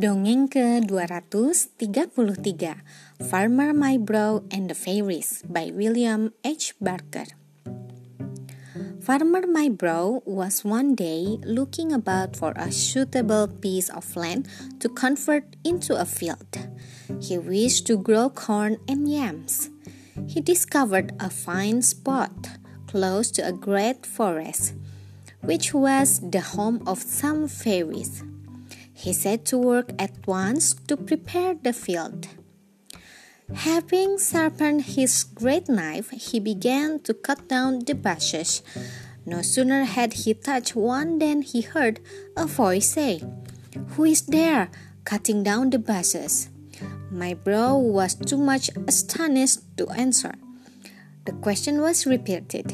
Dongeng ke-233 Farmer Mybrow and the Fairies by William H. Barker Farmer Mybrow was one day looking about for a suitable piece of land to convert into a field. He wished to grow corn and yams. He discovered a fine spot close to a great forest, which was the home of some fairies. He set to work at once to prepare the field. Having sharpened his great knife, he began to cut down the bushes. No sooner had he touched one than he heard a voice say, Who is there cutting down the bushes? Mybrow was too much astonished to answer. The question was repeated.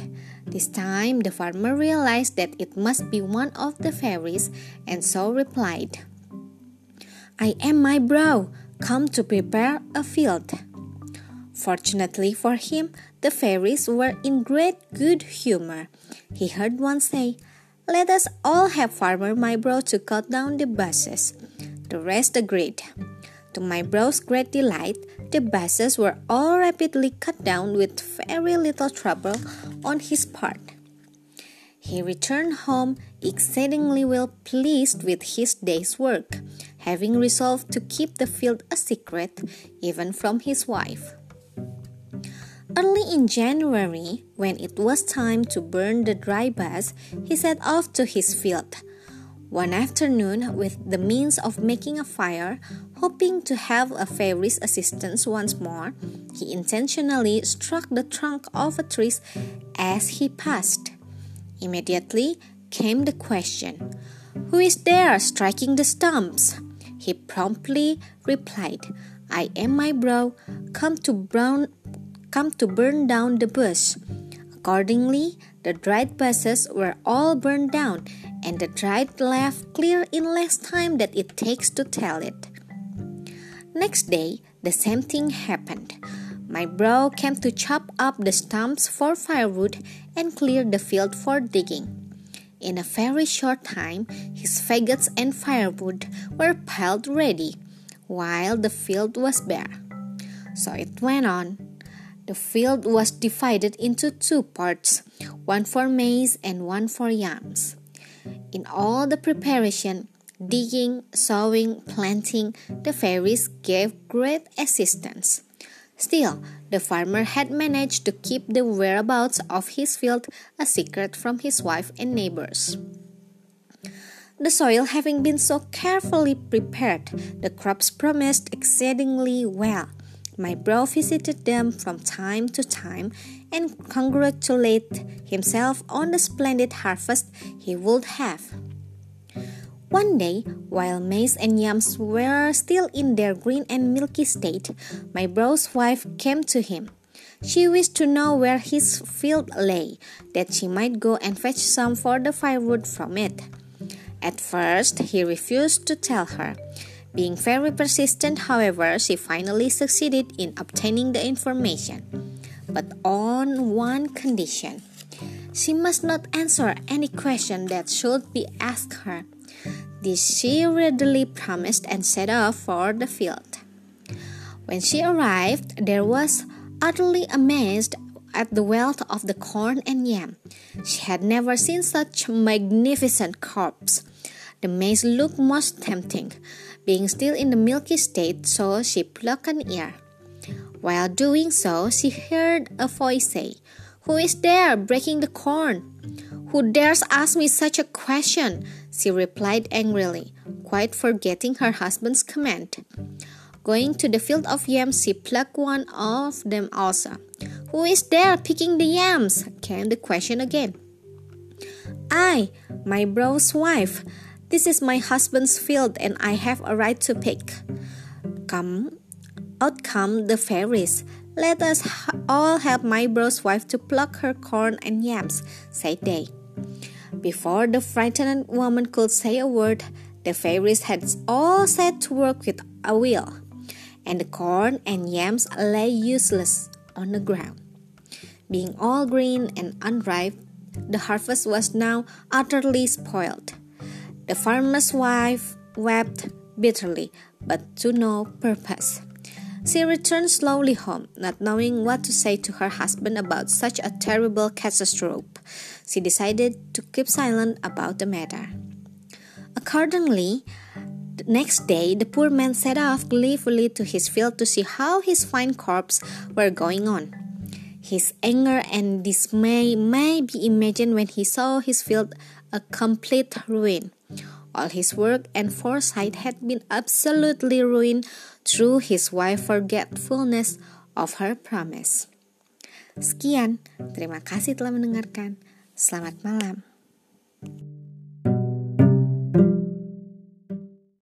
This time the farmer realized that it must be one of the fairies and so replied, I am Mybrow, come to prepare a field. Fortunately for him, the fairies were in great good humor. He heard one say, Let us all have Farmer Mybrow to cut down the bushes. The rest agreed. To Mybrow's great delight, the bushes were all rapidly cut down with very little trouble on his part. He returned home exceedingly well pleased with his day's work having resolved to keep the field a secret even from his wife. Early in January, when it was time to burn the dry bus, he set off to his field. One afternoon, with the means of making a fire, hoping to have a fairy's assistance once more, he intentionally struck the trunk of a tree as he passed. Immediately came the question Who is there striking the stumps? He promptly replied, I am Mybrow, come to brown come to burn down the bush. Accordingly, the dried bushes were all burned down, and the dried left clear in less time than it takes to tell it. Next day, the same thing happened. Mybrow came to chop up the stumps for firewood and clear the field for digging. In a very short time, his faggots and firewood were piled ready, while the field was bare. So it went on. The field was divided into two parts, one for maize and one for yams. In all the preparation, digging, sowing, planting, the fairies gave great assistance. Still, the farmer had managed to keep the whereabouts of his field a secret from his wife and neighbors. The soil having been so carefully prepared, the crops promised exceedingly well. Mybrow visited them from time to time and congratulated himself on the splendid harvest he would have. One day, while maize and yams were still in their green and milky state, Mybrow's wife came to him. She wished to know where his field lay, that she might go and fetch some for the firewood from it. At first, he refused to tell her. Being very persistent, however, she finally succeeded in obtaining the information, but on one condition. She must not answer any question that should be asked her. This she readily promised and set off for the field. When she arrived, there was utterly amazed at the wealth of the corn and yam. She had never seen such magnificent crops. The maize looked most tempting, being still in the milky state, so she plucked an ear. While doing so, she heard a voice say, Who is there breaking the corn? Who dares ask me such a question? She replied angrily, quite forgetting her husband's command. Going to the field of yams, she plucked one of them also. Who is there picking the yams? came the question again. I, Mybrow's wife. This is my husband's field and I have a right to pick. Come, out come the fairies. Let us all help Mybrow's wife to pluck her corn and yams, said they. Before the frightened woman could say a word, the fairies had all set to work with a will, and the corn and yams lay useless on the ground. Being all green and unripe, the harvest was now utterly spoiled. The farmer's wife wept bitterly, but to no purpose. She returned slowly home, not knowing what to say to her husband about such a terrible catastrophe. She decided to keep silent about the matter. Accordingly, the next day, the poor man set off gleefully to his field to see how his fine crops were going on. His anger and dismay may be imagined when he saw his field a complete ruin. All his work and foresight had been absolutely ruined through his wife's forgetfulness of her promise. Sekian, terima kasih telah mendengarkan. Selamat malam.